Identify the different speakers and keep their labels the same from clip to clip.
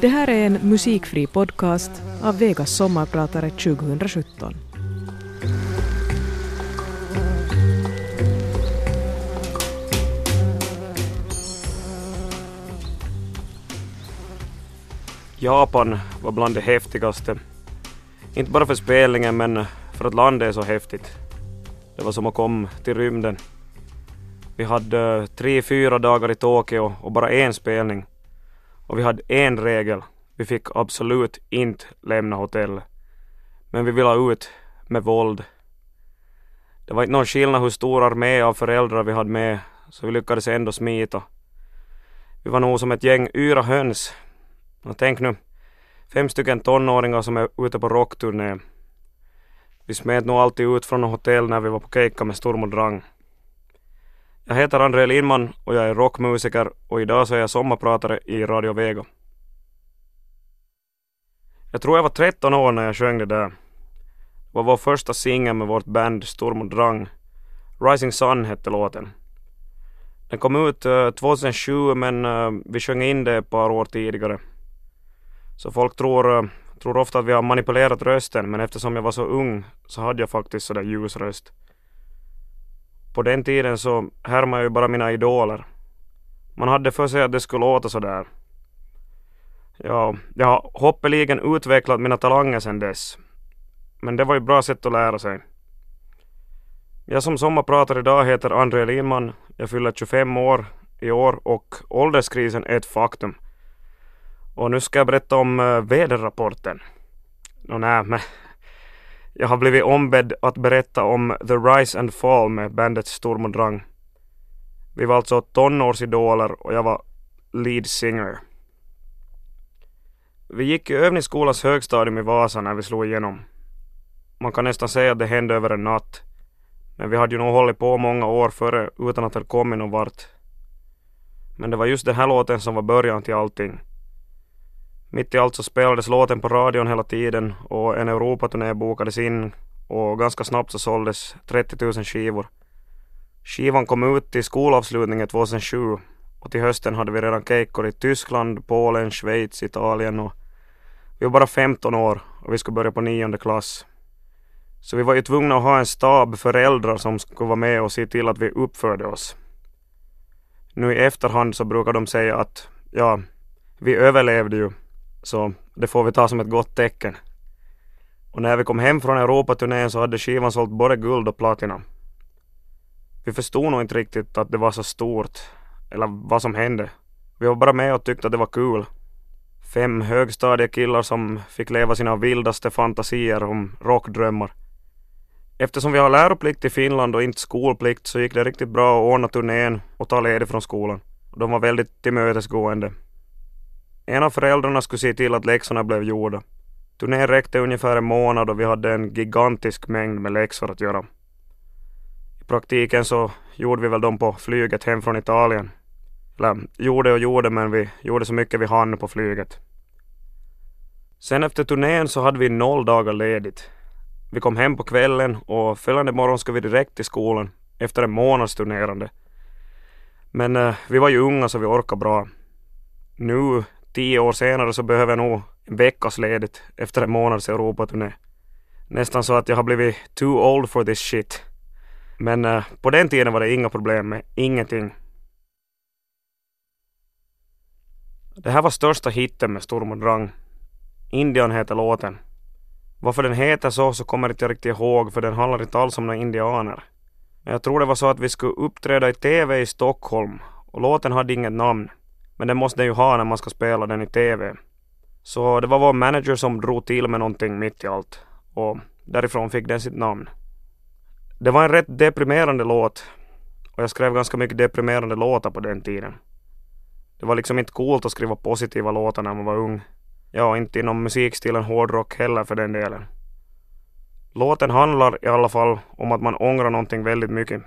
Speaker 1: Det här är en musikfri podcast av Vegas sommarpratare 2017.
Speaker 2: Japan var bland det häftigaste. Inte bara för spelningen men för att landet är så häftigt. Det var som att komma till rymden. Vi hade tre, fyra dagar i Tokyo och bara en spelning. Och vi hade en regel. Vi fick absolut inte lämna hotellet. Men vi ville ut med våld. Det var inte någon skillnad hur stor armé av föräldrar vi hade med, så vi lyckades ändå smita. Vi var nog som ett gäng yra höns. Och tänk nu, fem stycken tonåringar som är ute på rockturné. Vi smet nog alltid ut från hotell när vi var på Keikka med Storm och Drang. Jag heter André Lindman och jag är rockmusiker och idag så är jag sommarpratare i Radio Vega. Jag tror jag var 13 år när jag sjöng det där. Det var vår första singel med vårt band Storm och Drang. Rising Sun hette låten. Den kom ut eh, 2007 men eh, vi sjöng in det ett par år tidigare. Så folk tror, eh, tror ofta att vi har manipulerat rösten men eftersom jag var så ung så hade jag faktiskt sådär ljus röst. På den tiden så härmade jag ju bara mina idoler. Man hade för sig att det skulle låta sådär. Ja, jag har hoppeligen utvecklat mina talanger sedan dess. Men det var ju bra sätt att lära sig. Jag som sommarpratar idag heter André Lindman. Jag fyller 25 år i år och ålderskrisen är ett faktum. Och nu ska jag berätta om eh, väderrapporten. Nå nej, men jag har blivit ombedd att berätta om The Rise and Fall med bandet Storm och Drang. Vi var alltså tonårsidoler och jag var lead singer. Vi gick i övningsskolans högstadium i Vasa när vi slog igenom. Man kan nästan säga att det hände över en natt. Men vi hade ju nog hållit på många år före utan att det kommit någon vart. Men det var just den här låten som var början till allting. Mitt i allt så spelades låten på radion hela tiden och en Europaturné bokades in och ganska snabbt så såldes 30 000 skivor. Skivan kom ut till skolavslutningen 2007 och till hösten hade vi redan keikkor i Tyskland, Polen, Schweiz, Italien och vi var bara 15 år och vi skulle börja på nionde klass. Så vi var ju tvungna att ha en stab föräldrar som skulle vara med och se till att vi uppförde oss. Nu i efterhand så brukar de säga att ja, vi överlevde ju så det får vi ta som ett gott tecken. Och när vi kom hem från Europaturnén så hade skivan sålt både guld och platina. Vi förstod nog inte riktigt att det var så stort, eller vad som hände. Vi var bara med och tyckte att det var kul. Fem högstadiekillar som fick leva sina vildaste fantasier om rockdrömmar. Eftersom vi har läroplikt i Finland och inte skolplikt så gick det riktigt bra att ordna turnén och ta ledigt från skolan. De var väldigt tillmötesgående. En av föräldrarna skulle se till att läxorna blev gjorda. Turnén räckte ungefär en månad och vi hade en gigantisk mängd med läxor att göra. I praktiken så gjorde vi väl dem på flyget hem från Italien. Eller gjorde och gjorde men vi gjorde så mycket vi hann på flyget. Sen efter turnén så hade vi noll dagar ledigt. Vi kom hem på kvällen och följande morgon skulle vi direkt till skolan efter en månads turnerande. Men eh, vi var ju unga så vi orkade bra. Nu tio år senare så behöver jag nog en veckas ledigt efter en månads Europaturné. Nästan så att jag har blivit too old for this shit. Men uh, på den tiden var det inga problem med ingenting. Det här var största hitten med Storm och Drang. Indian heter låten. Varför den heter så så kommer jag inte riktigt ihåg för den handlar inte alls om några indianer. Men jag tror det var så att vi skulle uppträda i TV i Stockholm och låten hade inget namn. Men det måste den ju ha när man ska spela den i TV. Så det var vår manager som drog till med någonting mitt i allt. Och därifrån fick den sitt namn. Det var en rätt deprimerande låt. Och jag skrev ganska mycket deprimerande låtar på den tiden. Det var liksom inte coolt att skriva positiva låtar när man var ung. Ja, inte inom musikstilen hårdrock heller för den delen. Låten handlar i alla fall om att man ångrar någonting väldigt mycket.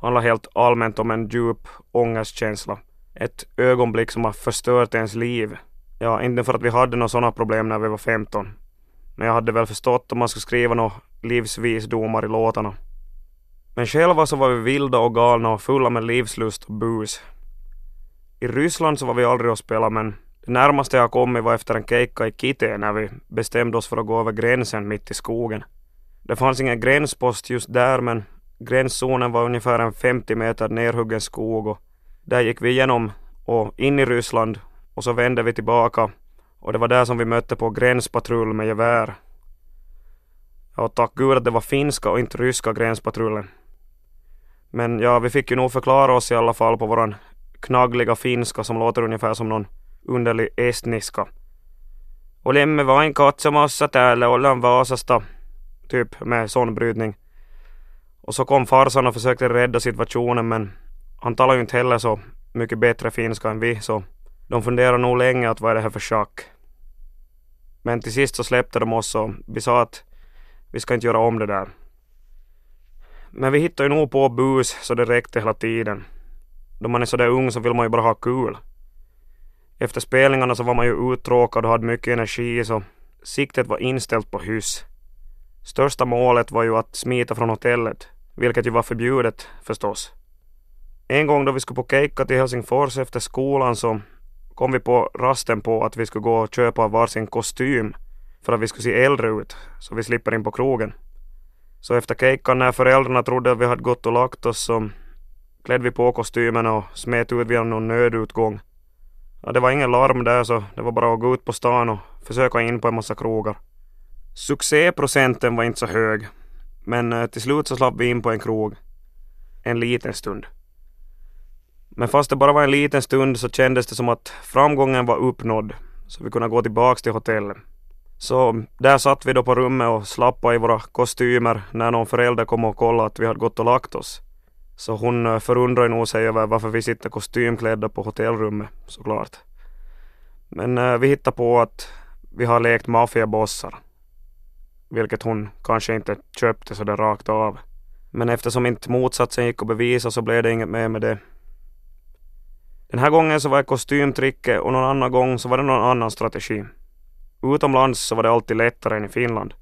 Speaker 2: Handlar helt allmänt om en djup ångestkänsla ett ögonblick som har förstört ens liv. Ja, inte för att vi hade några sådana problem när vi var 15. Men jag hade väl förstått om man skulle skriva några livsvisdomar i låtarna. Men själva så var vi vilda och galna och fulla med livslust och bus. I Ryssland så var vi aldrig och spela men det närmaste jag kommit var efter en keikka i Kite när vi bestämde oss för att gå över gränsen mitt i skogen. Det fanns ingen gränspost just där men gränszonen var ungefär en 50 meter nerhuggen skog och där gick vi igenom och in i Ryssland och så vände vi tillbaka och det var där som vi mötte på gränspatrull med gevär. Och tack gud att det var finska och inte ryska gränspatrullen. Men ja, vi fick ju nog förklara oss i alla fall på våran knaggliga finska som låter ungefär som någon underlig estniska. Olemme vain katsomassa täällä, ollaan Vaasasta. Typ med sån brytning. Och så kom farsan och försökte rädda situationen men han talar ju inte heller så mycket bättre finska än vi så de funderade nog länge att vad är det här för schack. Men till sist så släppte de oss och vi sa att vi ska inte göra om det där. Men vi hittade ju nog på bus så det räckte hela tiden. Då man är sådär ung så vill man ju bara ha kul. Efter spelningarna så var man ju uttråkad och hade mycket energi så siktet var inställt på hyss. Största målet var ju att smita från hotellet, vilket ju var förbjudet förstås. En gång då vi skulle på keikka till Helsingfors efter skolan så kom vi på rasten på att vi skulle gå och köpa varsin kostym för att vi skulle se äldre ut, så vi slipper in på krogen. Så efter keikkan när föräldrarna trodde att vi hade gått och lagt oss så klädde vi på kostymen och smet ut via någon nödutgång. Ja, det var ingen larm där så det var bara att gå ut på stan och försöka in på en massa krogar. Succéprocenten var inte så hög, men eh, till slut så slapp vi in på en krog. En liten stund. Men fast det bara var en liten stund så kändes det som att framgången var uppnådd, så vi kunde gå tillbaks till hotellet. Så där satt vi då på rummet och slappade i våra kostymer när någon förälder kom och kollade att vi hade gått och lagt oss. Så hon eh, förundrade nog sig över varför vi sitter kostymklädda på hotellrummet, såklart. Men eh, vi hittade på att vi har lekt maffiabossar. Vilket hon kanske inte köpte sådär rakt av. Men eftersom inte motsatsen gick att bevisa så blev det inget mer med det. Den här gången så var det kostymtricket och någon annan gång så var det någon annan strategi. Utomlands så var det alltid lättare än i Finland.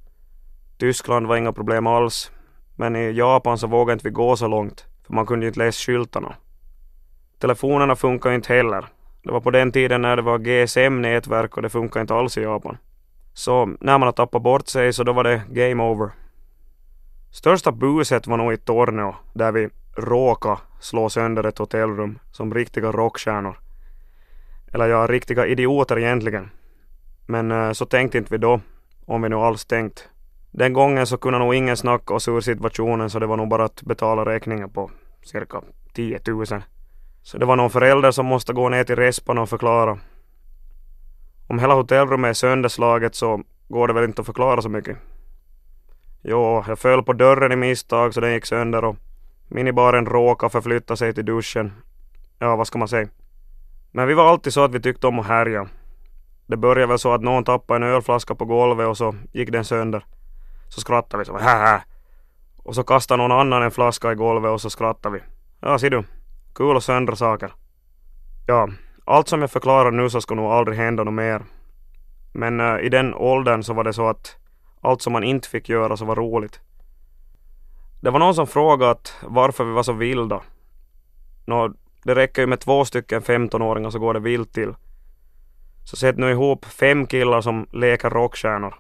Speaker 2: Tyskland var inga problem alls. Men i Japan så vågade inte vi gå så långt, för man kunde ju inte läsa skyltarna. Telefonerna funkar inte heller. Det var på den tiden när det var GSM-nätverk och det funkar inte alls i Japan. Så när man har tappat bort sig så då var det game over. Största buset var nog i Torneo, där vi råka slå sönder ett hotellrum som riktiga rockstjärnor. Eller ja, riktiga idioter egentligen. Men eh, så tänkte inte vi då, om vi nu alls tänkt. Den gången så kunde nog ingen snacka oss ur situationen så det var nog bara att betala räkningen på cirka 10 000. Så det var någon förälder som måste gå ner till respan och förklara. Om hela hotellrummet är sönderslaget så går det väl inte att förklara så mycket. Jo, jag föll på dörren i misstag så den gick sönder och minibaren råkade förflytta sig till duschen. Ja, vad ska man säga? Men vi var alltid så att vi tyckte om att härja. Det började väl så att någon tappade en ölflaska på golvet och så gick den sönder. Så skrattade vi som här. Och så kastade någon annan en flaska i golvet och så skrattade vi. Ja, ser du. Kul att söndra saker. Ja, allt som jag förklarar nu så ska nog aldrig hända något mer. Men uh, i den åldern så var det så att allt som man inte fick göra så var roligt. Det var någon som frågade varför vi var så vilda. Nå, det räcker ju med två stycken 15-åringar så går det vilt till. Så sätt nu ihop fem killar som leker rockstjärnor.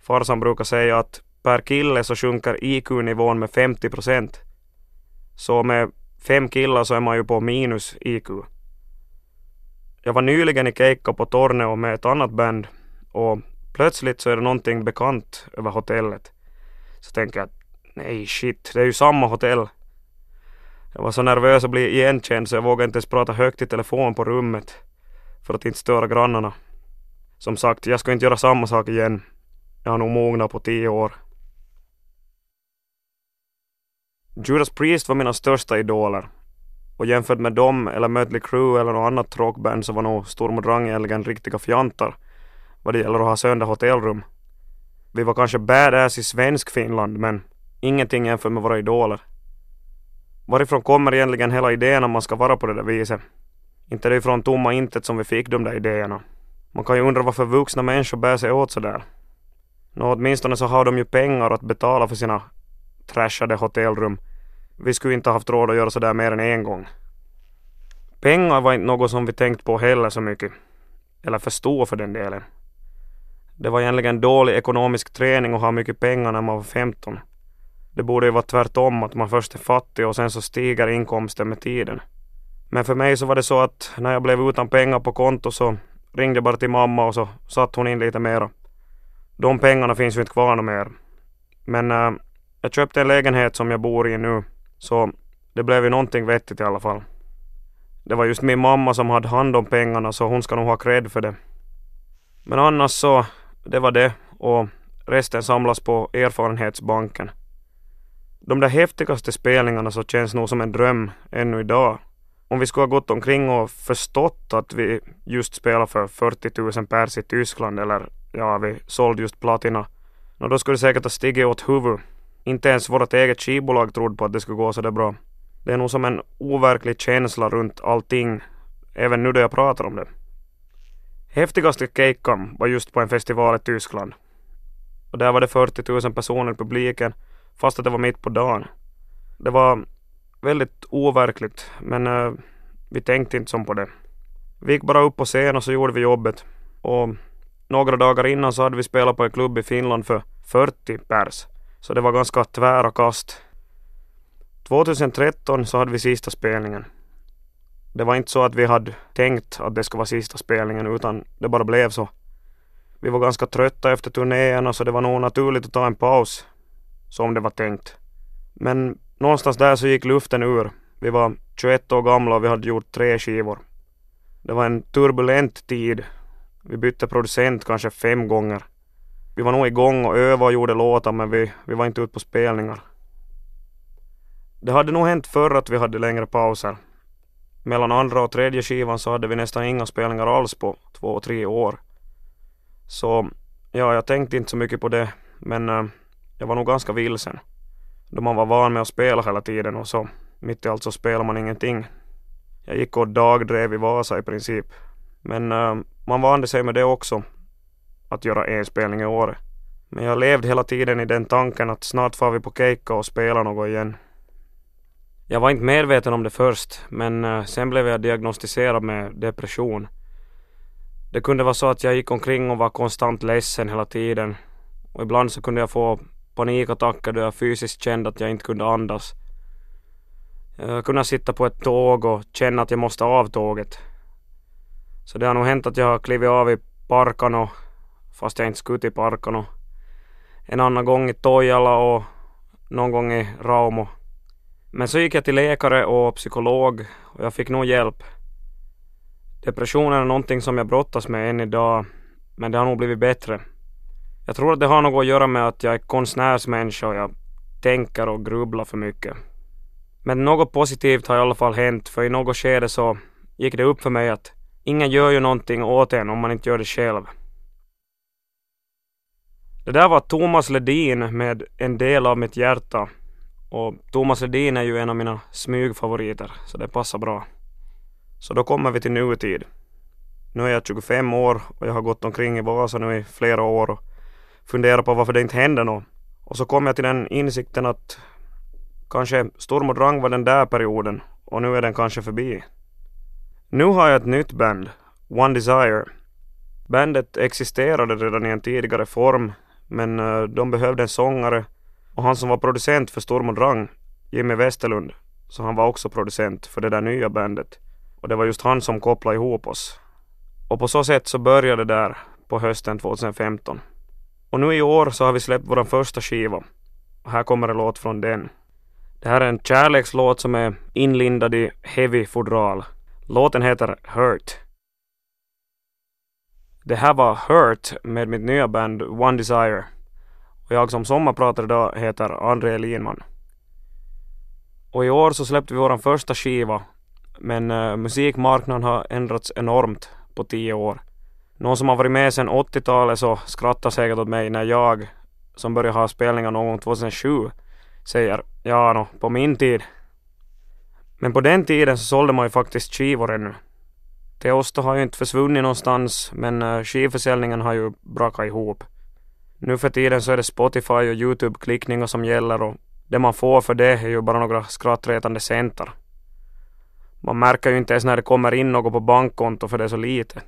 Speaker 2: Farsan brukar säga att per kille så sjunker IQ-nivån med 50 procent. Så med fem killar så är man ju på minus IQ. Jag var nyligen i Keikka på Torneo med ett annat band och plötsligt så är det någonting bekant över hotellet. Så tänker jag att nej shit, det är ju samma hotell. Jag var så nervös att bli igenkänd så jag vågade inte ens prata högt i telefon på rummet för att inte störa grannarna. Som sagt, jag ska inte göra samma sak igen. Jag har nog mognat på tio år. Judas Priest var mina största idoler. Och jämfört med dem eller Mötley Crüe eller något annat rockband så var nog Storm och egentligen riktiga fjantar vad det gäller att ha sönder hotellrum. Vi var kanske badass i svensk Finland men ingenting jämfört med våra idoler. Varifrån kommer egentligen hela idén om man ska vara på det där viset? Inte det ifrån tomma intet som vi fick de där idéerna. Man kan ju undra varför vuxna människor bär sig åt sådär. Nå, åtminstone så har de ju pengar att betala för sina trashade hotellrum. Vi skulle inte haft råd att göra sådär mer än en gång. Pengar var inte något som vi tänkt på heller så mycket. Eller förstå för den delen. Det var egentligen dålig ekonomisk träning att ha mycket pengar när man var 15. Det borde ju vara tvärtom, att man först är fattig och sen så stiger inkomsten med tiden. Men för mig så var det så att när jag blev utan pengar på konto så ringde jag bara till mamma och så satte hon in lite mera. De pengarna finns ju inte kvar mer. Men äh, jag köpte en lägenhet som jag bor i nu, så det blev ju någonting vettigt i alla fall. Det var just min mamma som hade hand om pengarna så hon ska nog ha cred för det. Men annars så, det var det och resten samlas på erfarenhetsbanken. De där häftigaste spelningarna så känns nog som en dröm ännu idag. Om vi skulle ha gått omkring och förstått att vi just spelar för 40 000 pers i Tyskland eller ja, vi sålde just platina. då skulle det säkert ha stigit åt huvudet. Inte ens vårt eget skivbolag trodde på att det skulle gå så där bra. Det är nog som en overklig känsla runt allting, även nu då jag pratar om det. Häftigaste keikan var just på en festival i Tyskland. Och där var det 40 000 personer i publiken, fast att det var mitt på dagen. Det var väldigt overkligt, men uh, vi tänkte inte som på det. Vi gick bara upp på scen och så gjorde vi jobbet. Och några dagar innan så hade vi spelat på en klubb i Finland för 40 pers. Så det var ganska tvära kast. 2013 så hade vi sista spelningen. Det var inte så att vi hade tänkt att det skulle vara sista spelningen utan det bara blev så. Vi var ganska trötta efter turnéerna så det var nog naturligt att ta en paus. Som det var tänkt. Men någonstans där så gick luften ur. Vi var 21 år gamla och vi hade gjort tre skivor. Det var en turbulent tid. Vi bytte producent kanske fem gånger. Vi var nog igång och övade och gjorde låtar men vi, vi var inte ute på spelningar. Det hade nog hänt förr att vi hade längre pauser. Mellan andra och tredje skivan så hade vi nästan inga spelningar alls på två, tre år. Så ja, jag tänkte inte så mycket på det, men eh, jag var nog ganska vilsen. Då man var van med att spela hela tiden och så mitt i allt så spelar man ingenting. Jag gick och dagdrev i Vasa i princip. Men uh, man vande sig med det också, att göra en spelning i året. Men jag levde hela tiden i den tanken att snart får vi på Keikka och spela något igen. Jag var inte medveten om det först, men eh, sen blev jag diagnostiserad med depression. Det kunde vara så att jag gick omkring och var konstant ledsen hela tiden. Och ibland så kunde jag få panikattacker då jag fysiskt kände att jag inte kunde andas. Jag kunde sitta på ett tåg och känna att jag måste av tåget. Så det har nog hänt att jag har klivit av i Parkano, fast jag inte skulle till Parkano. En annan gång i Tojala och någon gång i Raumo. Men så gick jag till läkare och psykolog och jag fick nog hjälp. Depressionen är någonting som jag brottas med än idag, men det har nog blivit bättre. Jag tror att det har något att göra med att jag är konstnärsmänniska och jag tänker och grubblar för mycket. Men något positivt har i alla fall hänt, för i något skede så gick det upp för mig att ingen gör ju någonting åt en om man inte gör det själv. Det där var Thomas Ledin med En del av mitt hjärta och Thomas Ledin är ju en av mina smygfavoriter, så det passar bra. Så då kommer vi till nutid. Nu är jag 25 år och jag har gått omkring i Vasa nu i flera år och funderat på varför det inte händer något. Och så kom jag till den insikten att kanske Storm och Drang var den där perioden och nu är den kanske förbi. Nu har jag ett nytt band, One Desire. Bandet existerade redan i en tidigare form men eh, de behövde en sångare och han som var producent för Storm och Drang, Jimmy Westerlund, så han var också producent för det där nya bandet. Och det var just han som kopplade ihop oss. Och på så sätt så började det där på hösten 2015. Och nu i år så har vi släppt vår första skiva. Och här kommer en låt från den. Det här är en kärlekslåt som är inlindad i heavy fodral. Låten heter Hurt. Det här var Hurt med mitt nya band One Desire. Och jag som sommarpratar idag heter André Linman. Och i år så släppte vi vår första skiva. Men uh, musikmarknaden har ändrats enormt på tio år. Någon som har varit med sedan 80-talet så skrattar säkert åt mig när jag, som började ha spelningar någon gång 2007, säger ja no, på min tid. Men på den tiden så sålde man ju faktiskt skivor ännu. Teosto har ju inte försvunnit någonstans men eh, skivförsäljningen har ju brakat ihop. Nu för tiden så är det Spotify och Youtube-klickningar som gäller och det man får för det är ju bara några skrattretande centar. Man märker ju inte ens när det kommer in något på bankkonto för det är så lite.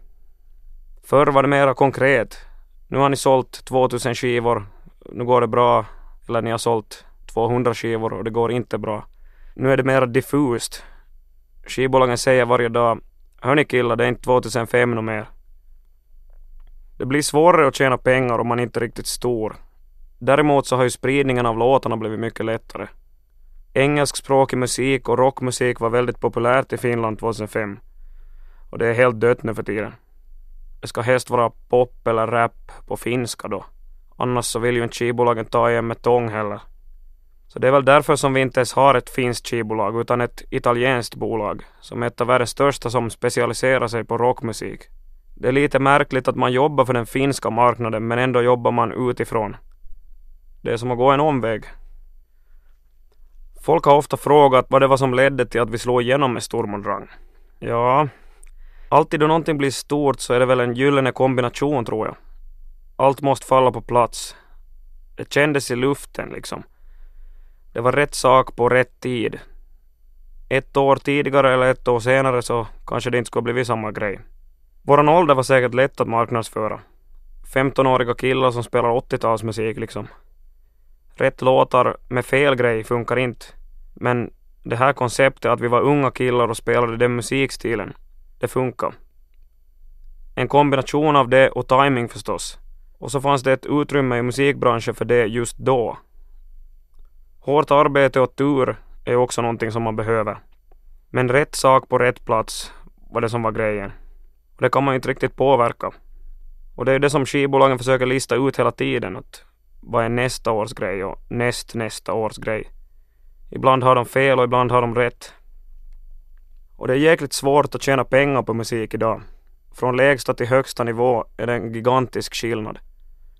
Speaker 2: Förr var det mera konkret. Nu har ni sålt 2000 skivor, nu går det bra. Eller ni har sålt 200 skivor och det går inte bra. Nu är det mera diffust. Skivbolagen säger varje dag Hörni killar, det är inte 2005 no mer. Det blir svårare att tjäna pengar om man inte är riktigt stor. Däremot så har ju spridningen av låtarna blivit mycket lättare. Engelskspråkig musik och rockmusik var väldigt populärt i Finland 2005. Och det är helt dött nu för tiden. Det ska helst vara pop eller rap på finska då. Annars så vill ju inte skivbolagen ta igen med tång heller. Så det är väl därför som vi inte ens har ett finskt skivbolag utan ett italienskt bolag som är ett av världens största som specialiserar sig på rockmusik. Det är lite märkligt att man jobbar för den finska marknaden men ändå jobbar man utifrån. Det är som att gå en omväg. Folk har ofta frågat vad det var som ledde till att vi slog igenom med Sturm Drang. Ja, alltid då någonting blir stort så är det väl en gyllene kombination tror jag. Allt måste falla på plats. Det kändes i luften liksom. Det var rätt sak på rätt tid. Ett år tidigare eller ett år senare så kanske det inte skulle blivit samma grej. Våran ålder var säkert lätt att marknadsföra. 15-åriga killar som spelar 80-talsmusik liksom. Rätt låtar med fel grej funkar inte. Men det här konceptet att vi var unga killar och spelade den musikstilen, det funkar. En kombination av det och timing förstås. Och så fanns det ett utrymme i musikbranschen för det just då. Hårt arbete och tur är också någonting som man behöver. Men rätt sak på rätt plats var det som var grejen. Och det kan man ju inte riktigt påverka. Och det är det som skivbolagen försöker lista ut hela tiden. Att vad är nästa års grej och näst nästa års grej. Ibland har de fel och ibland har de rätt. Och det är jäkligt svårt att tjäna pengar på musik idag. Från lägsta till högsta nivå är det en gigantisk skillnad.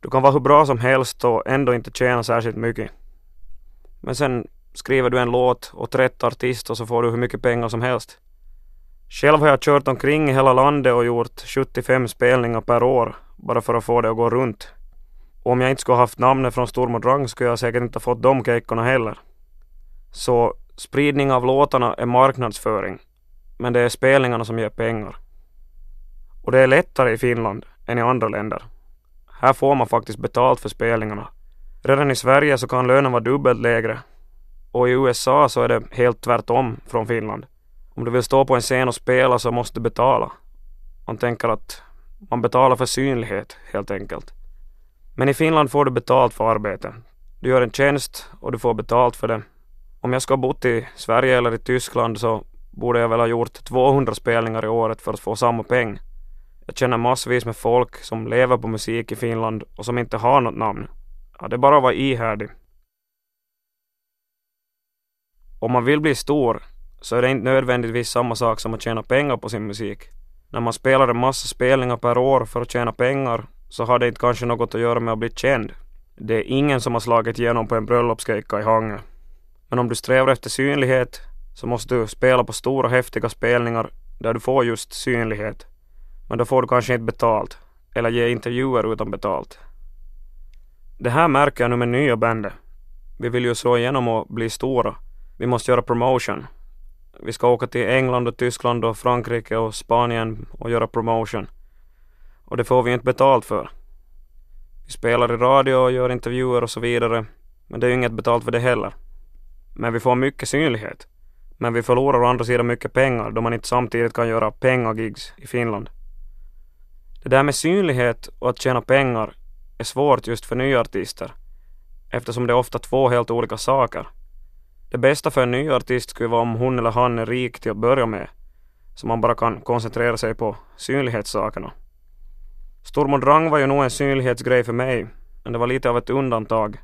Speaker 2: Du kan vara hur bra som helst och ändå inte tjäna särskilt mycket. Men sen skriver du en låt åt rätt artist och så får du hur mycket pengar som helst. Själv har jag kört omkring i hela landet och gjort 75 spelningar per år bara för att få det att gå runt. Och om jag inte skulle haft namnet från Storm och Drang skulle jag säkert inte ha fått de kejkorna heller. Så spridning av låtarna är marknadsföring. Men det är spelningarna som ger pengar. Och det är lättare i Finland än i andra länder. Här får man faktiskt betalt för spelningarna. Redan i Sverige så kan lönen vara dubbelt lägre. Och i USA så är det helt tvärtom från Finland. Om du vill stå på en scen och spela så måste du betala. Man tänker att man betalar för synlighet helt enkelt. Men i Finland får du betalt för arbete. Du gör en tjänst och du får betalt för det. Om jag ska ha bott i Sverige eller i Tyskland så borde jag väl ha gjort 200 spelningar i året för att få samma peng. Jag känner massvis med folk som lever på musik i Finland och som inte har något namn. Ja, det är bara att vara ihärdig. Om man vill bli stor så är det inte nödvändigtvis samma sak som att tjäna pengar på sin musik. När man spelar en massa spelningar per år för att tjäna pengar så har det inte kanske något att göra med att bli känd. Det är ingen som har slagit igenom på en bröllopsgejka i Hangö. Men om du strävar efter synlighet så måste du spela på stora häftiga spelningar där du får just synlighet. Men då får du kanske inte betalt. Eller ge intervjuer utan betalt. Det här märker jag nu med nya bandet. Vi vill ju slå igenom och bli stora. Vi måste göra promotion. Vi ska åka till England och Tyskland och Frankrike och Spanien och göra promotion. Och det får vi inte betalt för. Vi spelar i radio och gör intervjuer och så vidare. Men det är ju inget betalt för det heller. Men vi får mycket synlighet. Men vi förlorar å andra sidan mycket pengar då man inte samtidigt kan göra pengagigs i Finland. Det där med synlighet och att tjäna pengar är svårt just för nya artister eftersom det är ofta två helt olika saker. Det bästa för en ny artist skulle vara om hon eller han är rik till att börja med så man bara kan koncentrera sig på synlighetssakerna. Stormodrang var ju nog en synlighetsgrej för mig men det var lite av ett undantag.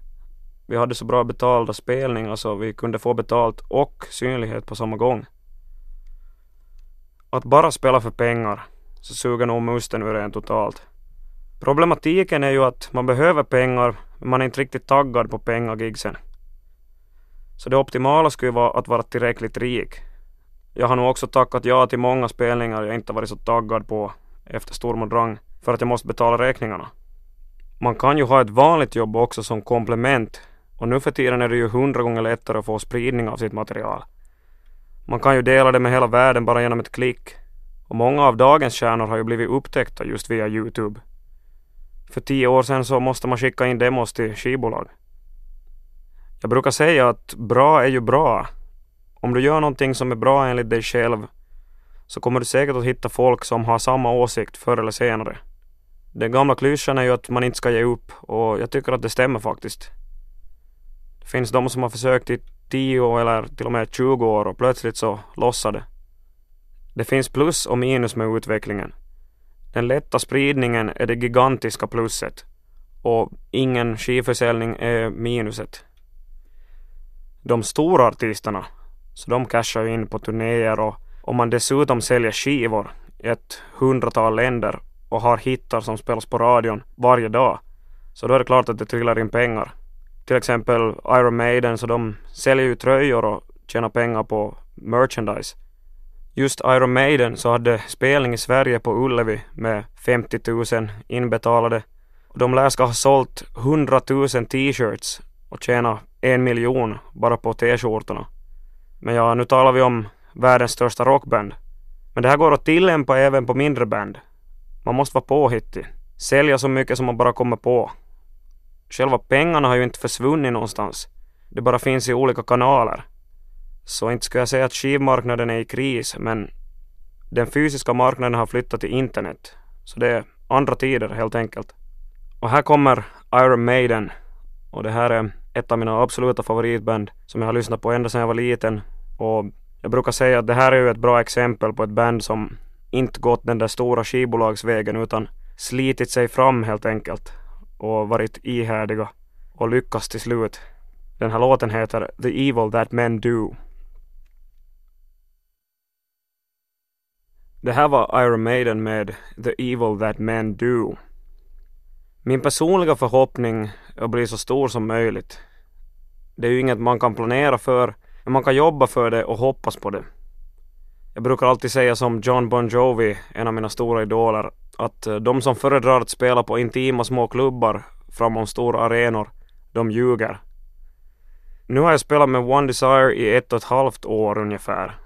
Speaker 2: Vi hade så bra betalda spelningar så alltså vi kunde få betalt och synlighet på samma gång. Att bara spela för pengar så suger nog musten ur en totalt. Problematiken är ju att man behöver pengar men man är inte riktigt taggad på pengagigsen. Så det optimala skulle vara att vara tillräckligt rik. Jag har nog också tackat ja till många spelningar jag inte varit så taggad på efter Storm Drang för att jag måste betala räkningarna. Man kan ju ha ett vanligt jobb också som komplement och nu för tiden är det ju hundra gånger lättare att få spridning av sitt material. Man kan ju dela det med hela världen bara genom ett klick. Och många av dagens stjärnor har ju blivit upptäckta just via Youtube. För tio år sedan så måste man skicka in demos till skivbolag. Jag brukar säga att bra är ju bra. Om du gör någonting som är bra enligt dig själv så kommer du säkert att hitta folk som har samma åsikt förr eller senare. Den gamla klyschan är ju att man inte ska ge upp och jag tycker att det stämmer faktiskt. Det finns de som har försökt i 10 eller till och med 20 år och plötsligt så lossar det. Det finns plus och minus med utvecklingen. Den lätta spridningen är det gigantiska plusset och ingen skivförsäljning är minuset. De stora artisterna, så de cashar ju in på turnéer och om man dessutom säljer skivor i ett hundratal länder och har hittar som spelas på radion varje dag, så då är det klart att det trillar in pengar. Till exempel Iron Maiden, så de säljer ju tröjor och tjänar pengar på merchandise. Just Iron Maiden så hade spelning i Sverige på Ullevi med 50 000 inbetalade. De lär ska ha sålt 100 000 t-shirts och tjäna en miljon bara på t-skjortorna. Men ja, nu talar vi om världens största rockband. Men det här går att tillämpa även på mindre band. Man måste vara påhittig. Sälja så mycket som man bara kommer på. Själva pengarna har ju inte försvunnit någonstans. Det bara finns i olika kanaler. Så inte skulle jag säga att skivmarknaden är i kris, men den fysiska marknaden har flyttat till internet. Så det är andra tider helt enkelt. Och här kommer Iron Maiden. Och det här är ett av mina absoluta favoritband som jag har lyssnat på ända sedan jag var liten. Och jag brukar säga att det här är ju ett bra exempel på ett band som inte gått den där stora skivbolagsvägen utan slitit sig fram helt enkelt och varit ihärdiga och lyckats till slut. Den här låten heter The Evil That Men Do. Det här var Iron Maiden med The Evil That Men Do. Min personliga förhoppning är att bli så stor som möjligt. Det är ju inget man kan planera för, men man kan jobba för det och hoppas på det. Jag brukar alltid säga som John Bon Jovi, en av mina stora idoler, att eh, de som föredrar att spela på intima små klubbar framom stora arenor, de ljuger. Nu har jag spelat med One Desire i ett och ett halvt år ungefär.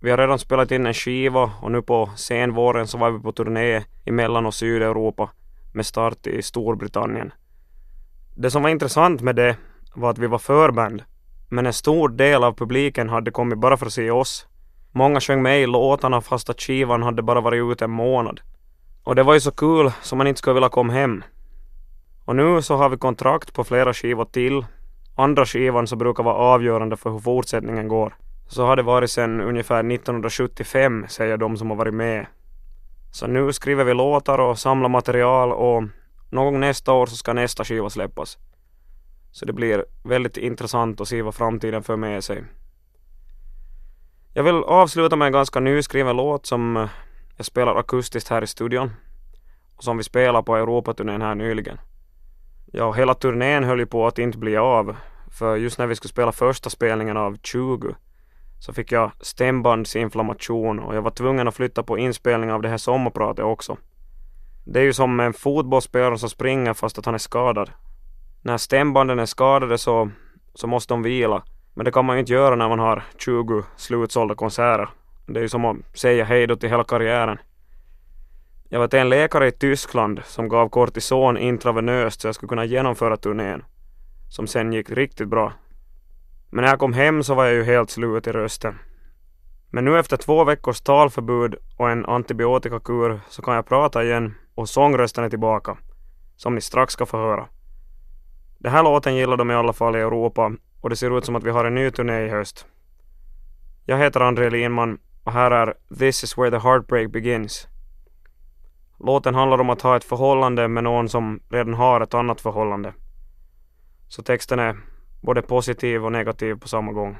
Speaker 2: Vi har redan spelat in en skiva och nu på senvåren så var vi på turné i Mellan och Sydeuropa med start i Storbritannien. Det som var intressant med det var att vi var förband, men en stor del av publiken hade kommit bara för att se oss. Många sjöng med i låtarna fast att skivan hade bara varit ute en månad. Och det var ju så kul som man inte skulle vilja komma hem. Och nu så har vi kontrakt på flera skivor till. Andra skivan som brukar vara avgörande för hur fortsättningen går. Så har det varit sedan ungefär 1975, säger de som har varit med. Så nu skriver vi låtar och samlar material och någon gång nästa år så ska nästa skiva släppas. Så det blir väldigt intressant att se vad framtiden för med sig. Jag vill avsluta med en ganska nyskriven låt som eh, jag spelar akustiskt här i studion och som vi spelar på Europaturnén här nyligen. Ja, hela turnén höll ju på att inte bli av för just när vi skulle spela första spelningen av 20 så fick jag stämbandsinflammation och jag var tvungen att flytta på inspelning av det här sommarpratet också. Det är ju som en fotbollsspelare som springer fast att han är skadad. När stämbanden är skadade så, så måste de vila. Men det kan man ju inte göra när man har 20 slutsålda konserter. Det är ju som att säga hej då till hela karriären. Jag var till en läkare i Tyskland som gav kortison intravenöst så jag skulle kunna genomföra turnén. Som sen gick riktigt bra. Men när jag kom hem så var jag ju helt slut i rösten. Men nu efter två veckors talförbud och en antibiotikakur så kan jag prata igen och sångrösten är tillbaka. Som ni strax ska få höra. Den här låten gillar de i alla fall i Europa och det ser ut som att vi har en ny turné i höst. Jag heter André Linman och här är This is where the heartbreak begins. Låten handlar om att ha ett förhållande med någon som redan har ett annat förhållande. Så texten är både positiv och negativ på samma gång.